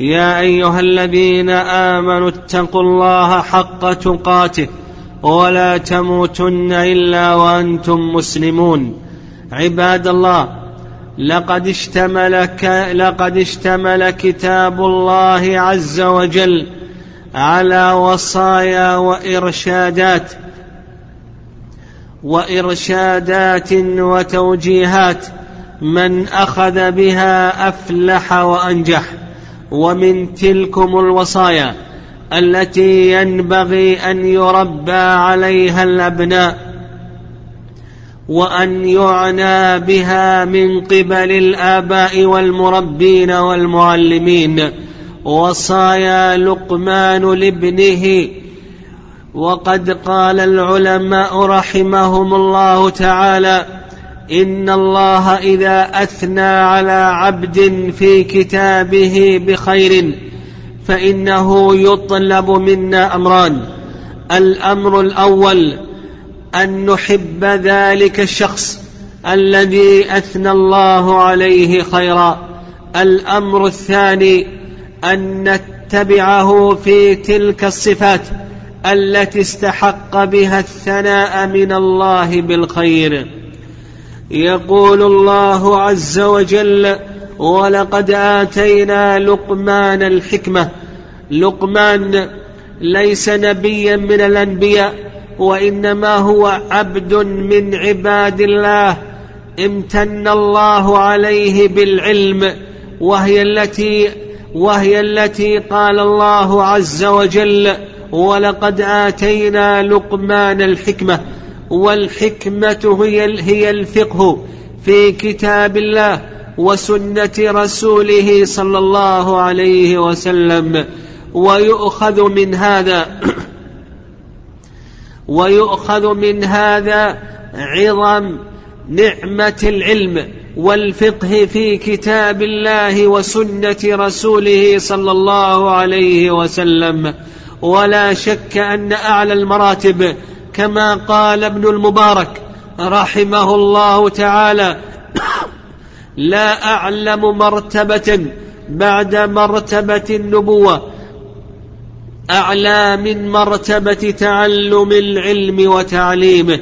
يا أيها الذين آمنوا اتقوا الله حق تقاته ولا تموتن إلا وأنتم مسلمون. عباد الله لقد اشتمل لقد اشتمل كتاب الله عز وجل على وصايا وإرشادات وإرشادات وتوجيهات من أخذ بها أفلح وأنجح. ومن تلكم الوصايا التي ينبغي أن يربى عليها الأبناء وأن يعنى بها من قبل الآباء والمربين والمعلمين. وصايا لقمان لابنه. وقد قال العلماء رحمهم الله تعالى إن الله إذا أثنى على عبد في كتابه بخير فإنه يطلب منا أمران. الأمر الأول أن نحب ذلك الشخص الذي أثنى الله عليه خيرا. الأمر الثاني أن نتبعه في تلك الصفات التي استحق بها الثناء من الله بالخير. يقول الله عز وجل ولقد آتينا لقمان الحكمة. لقمان ليس نبيا من الأنبياء وإنما هو عبد من عباد الله امتن الله عليه بالعلم وهي التي وهي التي قال الله عز وجل ولقد آتينا لقمان الحكمة. والحكمة هي هي الفقه في كتاب الله وسنة رسوله صلى الله عليه وسلم. ويؤخذ من هذا ويؤخذ من هذا عظم نعمة العلم والفقه في كتاب الله وسنة رسوله صلى الله عليه وسلم. ولا شك أن أعلى المراتب كما قال ابن المبارك رحمه الله تعالى لا أعلم مرتبة بعد مرتبة النبوة أعلى من مرتبة تعلم العلم وتعليمه.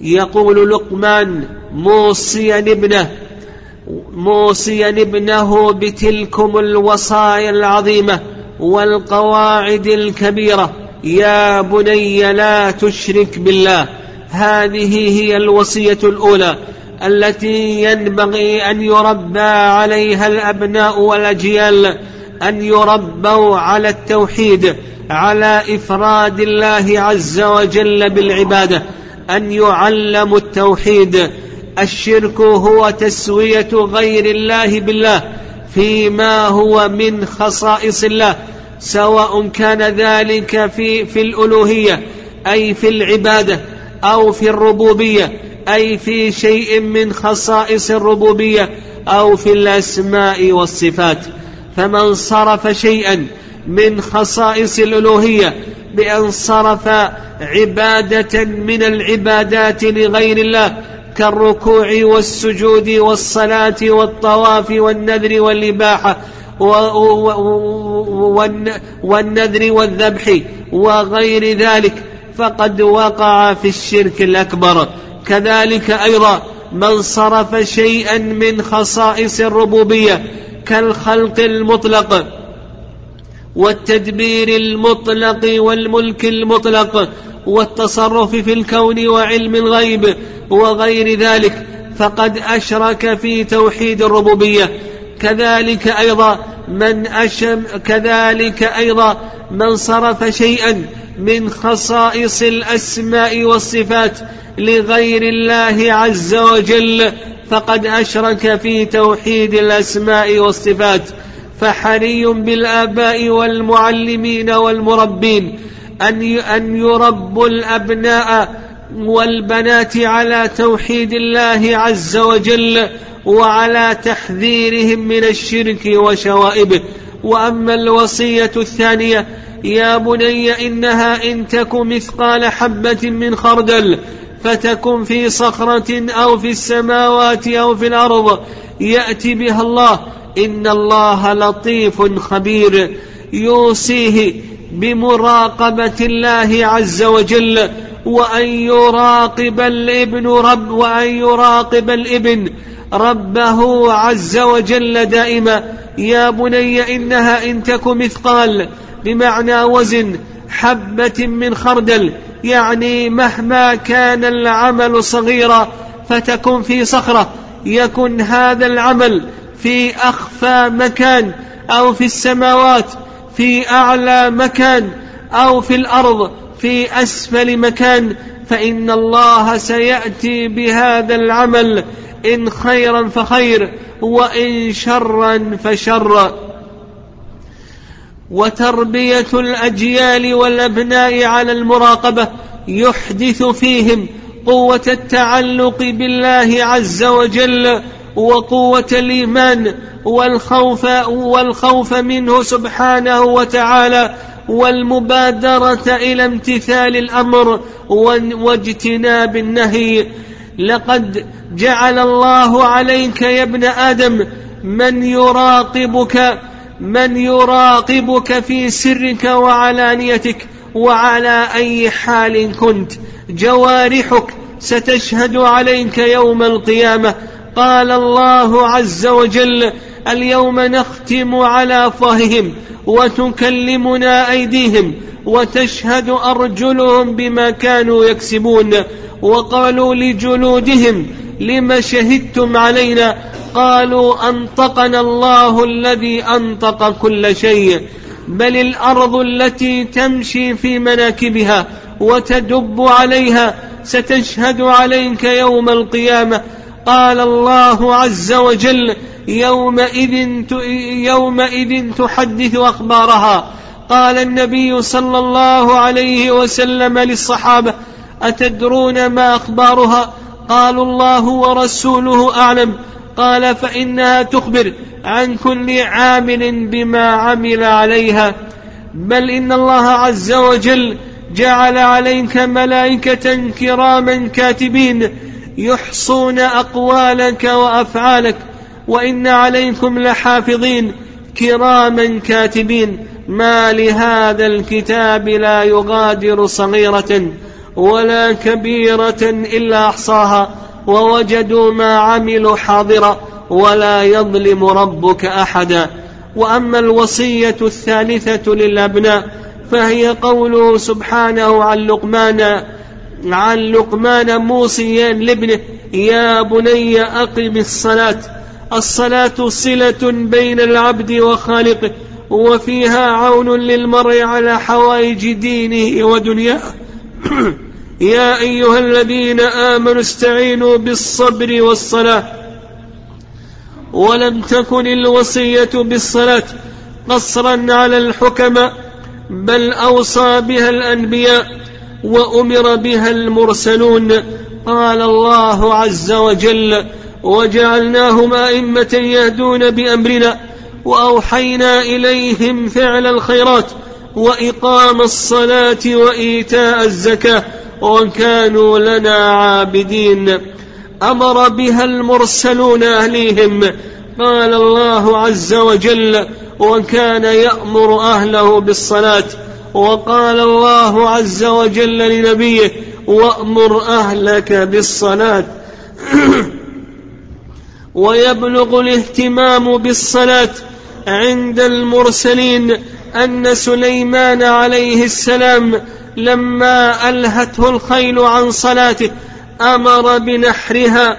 يقول لقمان موصيا ابنه موصيا ابنه بتلكم الوصايا العظيمة والقواعد الكبيرة. يا بني لا تشرك بالله. هذه هي الوصية الأولى التي ينبغي أن يربى عليها الأبناء والأجيال أن يربوا على التوحيد على إفراد الله عز وجل بالعبادة أن يعلموا التوحيد. الشرك هو تسوية غير الله بالله فيما هو من خصائص الله. سواء كان ذلك في في الألوهية أي في العبادة أو في الربوبية أي في شيء من خصائص الربوبية أو في الأسماء والصفات. فمن صرف شيئا من خصائص الألوهية بأن صرف عبادة من العبادات لغير الله كالركوع والسجود والصلاة والطواف والنذر والإباحة والنذر والذبح وغير ذلك. فقد وقع في الشرك الأكبر. كذلك أيضا من صرف شيئا من خصائص الربوبية كالخلق المطلق والتدبير المطلق والملك المطلق والتصرف في الكون وعلم الغيب وغير ذلك. فقد أشرك في توحيد الربوبية. كذلك أيضا من اشم كذلك أيضا من صرف شيئا من خصائص الأسماء والصفات لغير الله عز وجل فقد أشرك في توحيد الأسماء والصفات. فحري بالآباء والمعلمين والمربين أن أن يربوا الأبناء والبنات على توحيد الله عز وجل وعلى تحذيرهم من الشرك وشوائبه. وأما الوصية الثانية يا بني إنها إن تك مثقال حبة من خردل فتكن في صخرة أو في السماوات أو في الأرض ياتي بها الله. إن الله لطيف خبير. يوصيه بمراقبة الله عز وجل وأن يراقب الابن رب وأن يراقب الابن ربه عز وجل دائما. يا بني إنها إن تك مثقال بمعنى وزن حبة من خردل يعني مهما كان العمل صغيرا فتكن في صخرة يكن هذا العمل في أخفى مكان أو في السماوات في أعلى مكان أو في الأرض في أسفل مكان فإن الله سيأتي بهذا العمل إن خيرا فخير وإن شرا فشر. وتربية الأجيال والأبناء على المراقبة يحدث فيهم قوة التعلق بالله عز وجل وقوة الإيمان والخوف والخوف منه سبحانه وتعالى والمبادرة إلى امتثال الأمر واجتناب النهي. لقد جعل الله عليك يا ابن آدم من يراقبك من يراقبك في سرك وعلانيتك وعلى أي حال كنت. جوارحك ستشهد عليك يوم القيامة. قال الله عز وجل اليوم نختم على افواههم وتكلمنا أيديهم وتشهد أرجلهم بما كانوا يكسبون وقالوا لجلودهم لم شهدتم علينا؟ قالوا أنطقنا الله الذي أنطق كل شيء بل الأرض التي تمشي في مناكبها وتدب عليها ستشهد عليك يوم القيامة. قال الله عز وجل يومئذ يومئذ تحدث أخبارها. قال النبي صلى الله عليه وسلم للصحابة أتدرون ما أخبارها؟ قالوا الله ورسوله أعلم. قال فإنها تخبر عن كل عامل بما عمل عليها. بل إن الله عز وجل جعل عليك ملائكة كراما كاتبين يحصون أقوالك وأفعالك وإن عليكم لحافظين كراما كاتبين ما لهذا الكتاب لا يغادر صغيرة ولا كبيرة إلا أحصاها ووجدوا ما عملوا حاضرا ولا يظلم ربك أحدا وأما الوصية الثالثة للأبناء فهي قوله سبحانه عن لقمان عن لقمان موصيا لابنه يا بني أقم الصلاة. الصلاة صلة بين العبد وخالقه وفيها عون للمرء على حوائج دينه ودنياه. يا أيها الذين آمنوا استعينوا بالصبر والصلاة. ولم تكن الوصية بالصلاة قصرا على الحكماء بل أوصى بها الأنبياء. وأمر بها المرسلون. قال الله عز وجل وجعلناهم أئمة يهدون بأمرنا وأوحينا إليهم فعل الخيرات وإقام الصلاة وإيتاء الزكاة وكانوا لنا عابدين. أمر بها المرسلون أهليهم. قال الله عز وجل وكان يأمر أهله بالصلاة وقال الله عز وجل لنبيه وأمر أهلك بالصلاة. ويبلغ الاهتمام بالصلاة عند المرسلين أن سليمان عليه السلام لما ألهته الخيل عن صلاته أمر بنحرها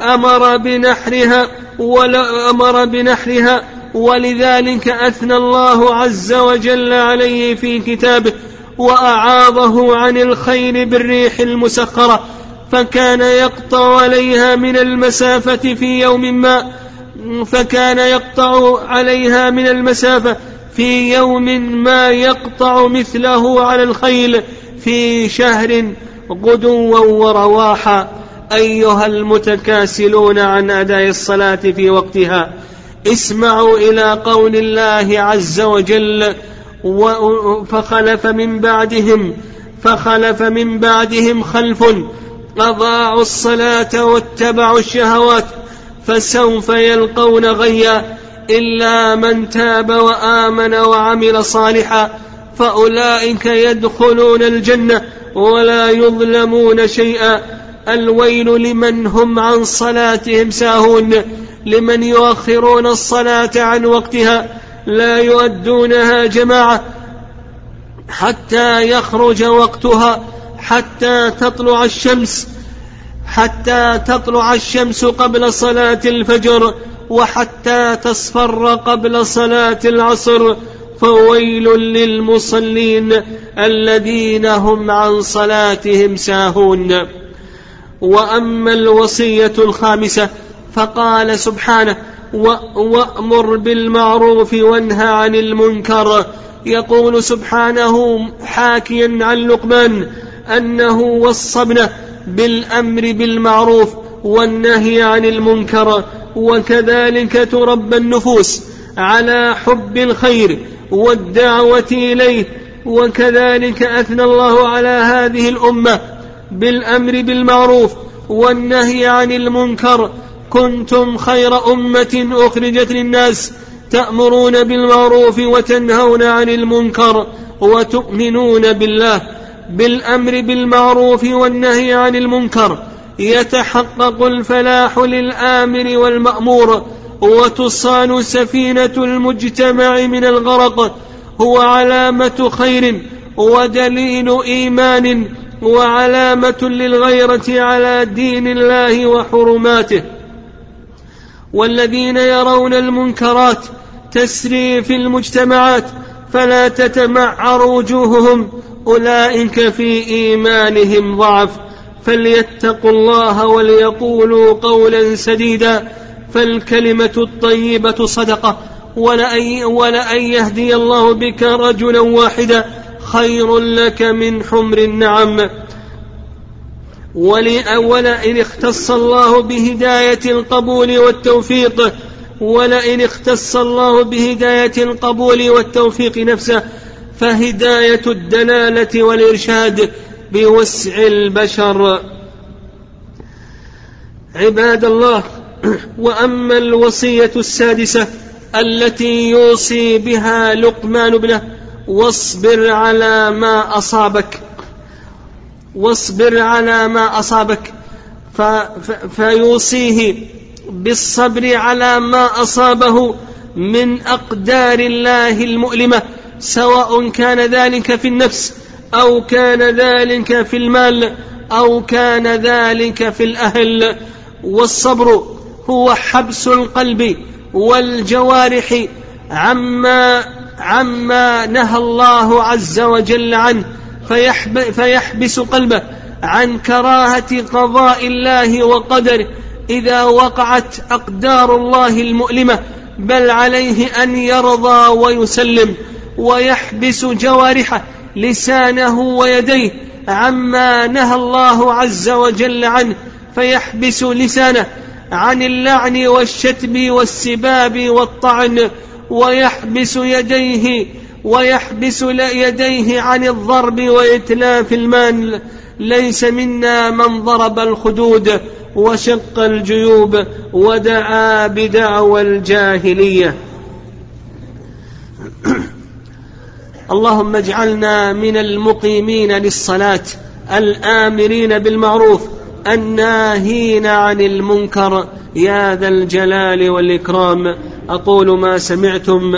أمر بنحرها ولا أمر بنحرها ولذلك أثنى الله عز وجل عليه في كتابه وأعاضه عن الخيل بالريح المسخرة فكان يقطع عليها من المسافة في يوم ما فكان يقطع عليها من المسافة في يوم ما يقطع مثله على الخيل في شهر غدوا ورواحا أيها المتكاسلون عن أداء الصلاة في وقتها. اسمعوا إلى قول الله عز وجل فخلف من بعدهم فخلف من بعدهم خلف أضاعوا الصلاة واتبعوا الشهوات فسوف يلقون غيا إلا من تاب وآمن وعمل صالحا فأولئك يدخلون الجنة ولا يظلمون شيئا. الويل لمن هم عن صلاتهم ساهون. لمن يؤخرون الصلاة عن وقتها لا يؤدونها جماعة حتى يخرج وقتها حتى تطلع الشمس حتى تطلع الشمس قبل صلاة الفجر وحتى تصفر قبل صلاة العصر. فويل للمصلين الذين هم عن صلاتهم ساهون. وأما الوصية الخامسة فقال سبحانه وأمر بالمعروف وانهى عن المنكر. يقول سبحانه حاكيا عن لقمان أنه وصى ابنه بالأمر بالمعروف والنهي عن المنكر وكذلك تربى النفوس على حب الخير والدعوة إليه وكذلك أثنى الله على هذه الأمة بالأمر بالمعروف والنهي عن المنكر كنتم خير أمة أخرجت للناس تأمرون بالمعروف وتنهون عن المنكر وتؤمنون بالله بالأمر بالمعروف والنهي عن المنكر. يتحقق الفلاح للآمر والمأمور وتصان سفينة المجتمع من الغرق. هو علامة خير ودليل إيمان وعلامة للغيرة على دين الله وحرماته. والذين يرون المنكرات تسري في المجتمعات فلا تتمعر وجوههم. أولئك في إيمانهم ضعف. فليتقوا الله وليقولوا قولا سديدا. فالكلمة الطيبة صدقة. ولأن, ولأن يهدي الله بك رجلا واحدا. خير لك من حمر النعم. ولئن اختص الله بهداية القبول والتوفيق ولئن اختص الله بهداية القبول والتوفيق نفسه فهداية الدلالة والإرشاد بوسع البشر. عباد الله وأما الوصية السادسة التي يوصي بها لقمان ابنه واصبر على ما أصابك. واصبر على ما أصابك. فيوصيه بالصبر على ما أصابه من أقدار الله المؤلمة سواء كان ذلك في النفس أو كان ذلك في المال أو كان ذلك في الأهل. والصبر هو حبس القلب والجوارح عما عما نهى الله عز وجل عنه. فيحب فيحبس قلبه عن كراهة قضاء الله وقدره إذا وقعت أقدار الله المؤلمة بل عليه أن يرضى ويسلم ويحبس جوارحه لسانه ويديه عما نهى الله عز وجل عنه فيحبس لسانه عن اللعن والشتم والسباب والطعن ويحبس يديه ويحبس يديه عن الضرب وإتلاف المال. ليس منا من ضرب الخدود وشق الجيوب ودعا بدعوى الجاهلية. اللهم اجعلنا من المقيمين للصلاة الآمرين بالمعروف الناهين عن المنكر. يا ذا الجلال والإكرام. أقول ما سمعتم.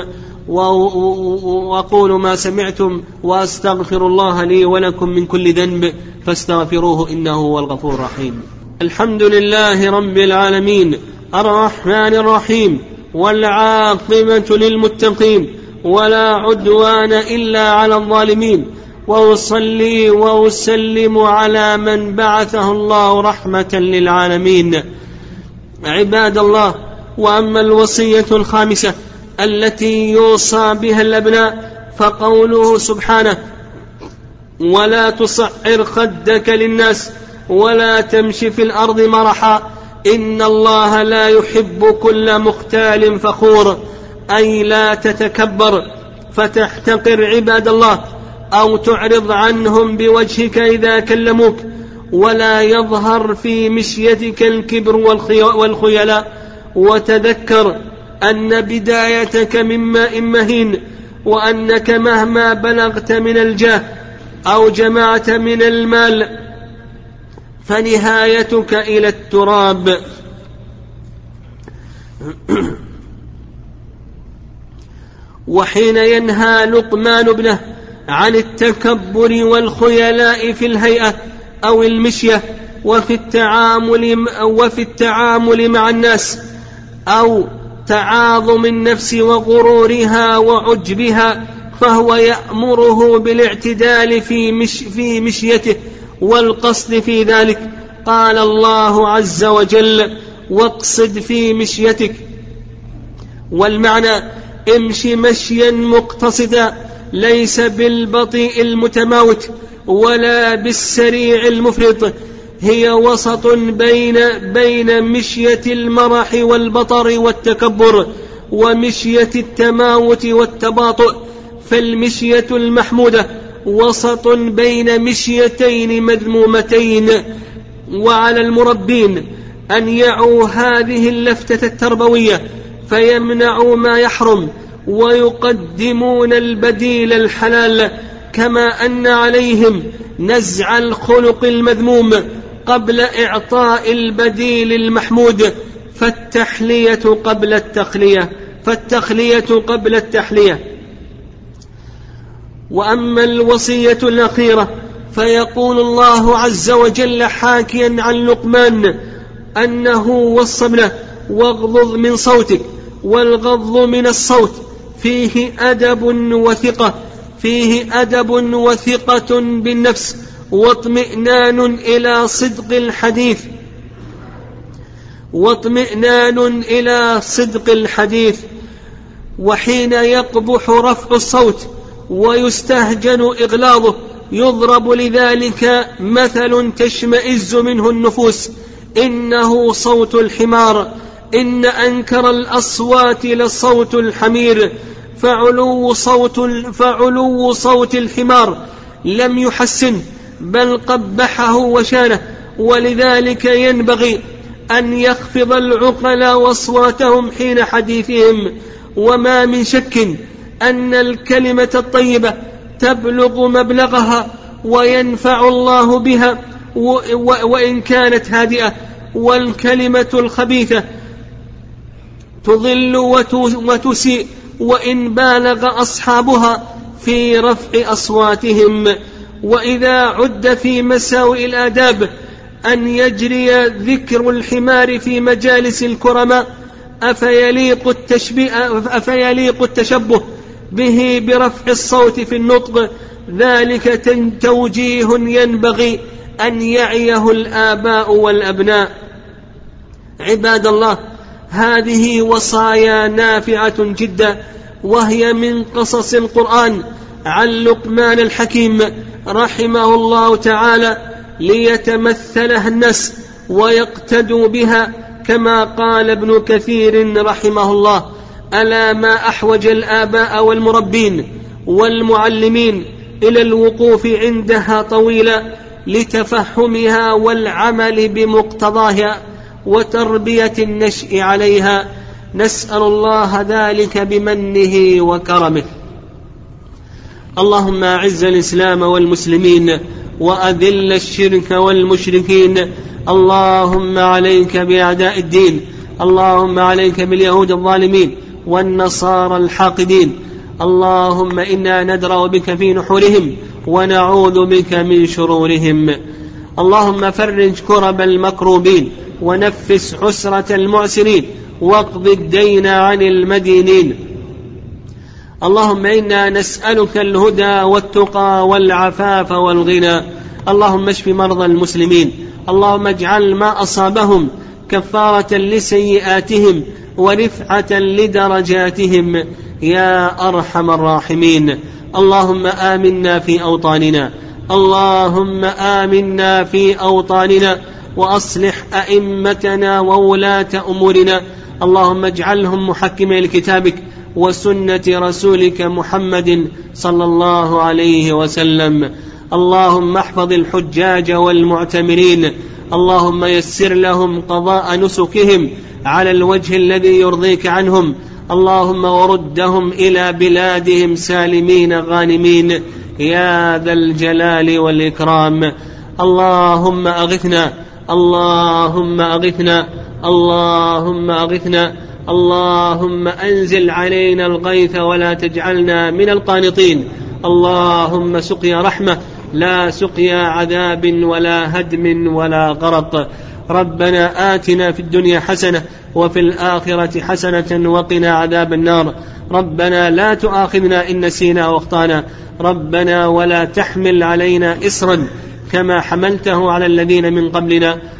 وأقول ما سمعتم وأستغفر الله لي ولكم من كل ذنب فاستغفروه إنه هو الغفور الرحيم. الحمد لله رب العالمين الرحمن الرحيم والعاقبة للمتقين ولا عدوان إلا على الظالمين. وأصلي وأسلم على من بعثه الله رحمة للعالمين. عباد الله وأما الوصية الخامسة التي يوصى بها الأبناء فقوله سبحانه ولا تصعر خدك للناس ولا تمشي في الأرض مرحا إن الله لا يحب كل مختال فخور أي لا تتكبر فتحتقر عباد الله أو تعرض عنهم بوجهك إذا كلموك ولا يظهر في مشيتك الكبر والخيلاء وتذكر أن بدايتك من ماء مهين وأنك مهما بلغت من الجاه أو جمعت من المال فنهايتك إلى التراب. وحين ينهى لقمان ابنه عن التكبر والخيلاء في الهيئة أو المشية وفي التعامل وفي التعامل مع الناس أو تعاظم النفس وغرورها وعجبها فهو يأمره بالاعتدال في, مش في مشيته والقصد في ذلك. قال الله عز وجل واقصد في مشيتك. والمعنى امشي مشيا مقتصدا ليس بالبطيء المتماوت ولا بالسريع المفرط. هي وسط بين بين مشية المرح والبطر والتكبر ومشية التماوت والتباطؤ فالمشية المحمودة وسط بين مشيتين مذمومتين. وعلى المربين أن يعوا هذه اللفتة التربوية فيمنعوا ما يحرم ويقدمون البديل الحلال كما أن عليهم نزع الخلق المذموم. قبل إعطاء البديل المحمود فالتحلية قبل التخلية فالتخلية قبل التحلية. وأما الوصية الأخيرة فيقول الله عز وجل حاكيا عن لقمان أنه وصى ابنه واغضض من صوتك والغض من الصوت فيه أدب وثقة فيه أدب وثقة بالنفس. واطمئنان إلى صدق الحديث. واطمئنان إلى صدق الحديث. وحين يقبح رفع الصوت ويستهجن إغلاظه يضرب لذلك مثل تشمئز منه النفوس. إنه صوت الحمار. إن أنكر الأصوات لصوت الحمير. فعلو صوت فعلو صوت الحمار. لم يحسن. بل قبحه وشانه ولذلك ينبغي أن يخفض العقلاء أصواتهم حين حديثهم. وما من شك أن الكلمة الطيبة تبلغ مبلغها وينفع الله بها وإن كانت هادئة. والكلمة الخبيثة تضل وتسيء وإن بالغ أصحابها في رفع أصواتهم. وإذا عد في مساوئ الآداب أن يجري ذكر الحمار في مجالس الكرماء أفيليق, التشبيه أفيليق التشبه به برفع الصوت في النطق ذلك توجيه ينبغي أن يعيه الآباء والأبناء. عباد الله هذه وصايا نافعة جدا وهي من قصص القرآن عن لقمان الحكيم رحمه الله تعالى ليتمثلها الناس ويقتدوا بها كما قال ابن كثير رحمه الله ألا ما أحوج الآباء والمربين والمعلمين إلى الوقوف عندها طويلا لتفهمها والعمل بمقتضاها وتربية النشء عليها نسأل الله ذلك بمنه وكرمه. اللهم أعز الإسلام والمسلمين وأذل الشرك والمشركين. اللهم عليك بأعداء الدين. اللهم عليك باليهود الظالمين والنصارى الحاقدين. اللهم إنا ندرا بك في نحورهم ونعوذ بك من شرورهم. اللهم فرج كرب المكروبين ونفس عسرة المعسرين واقض الدين عن المدينين. اللهم إنا نسألك الهدى والتقى والعفاف والغنى. اللهم اشف مرضى المسلمين. اللهم اجعل ما أصابهم كفارة لسيئاتهم ورفعة لدرجاتهم. يا أرحم الراحمين. اللهم آمنا في أوطاننا. اللهم آمنا في أوطاننا. وأصلح أئمتنا وولاة أمورنا. اللهم اجعلهم محكمين لكتابك. وسنة رسولك محمد صلى الله عليه وسلم. اللهم احفظ الحجاج والمعتمرين. اللهم يسر لهم قضاء نسكهم على الوجه الذي يرضيك عنهم. اللهم وردهم إلى بلادهم سالمين غانمين. يا ذا الجلال والإكرام. اللهم أغثنا. اللهم أغثنا. اللهم أغثنا. اللهم أنزل علينا الغيث ولا تجعلنا من القانطين. اللهم سقيا رحمة لا سقيا عذاب ولا هدم ولا غرق. ربنا آتنا في الدنيا حسنة وفي الآخرة حسنة وقنا عذاب النار. ربنا لا تؤاخذنا إن نسينا واخطأنا. ربنا ولا تحمل علينا إصرا كما حملته على الذين من قبلنا.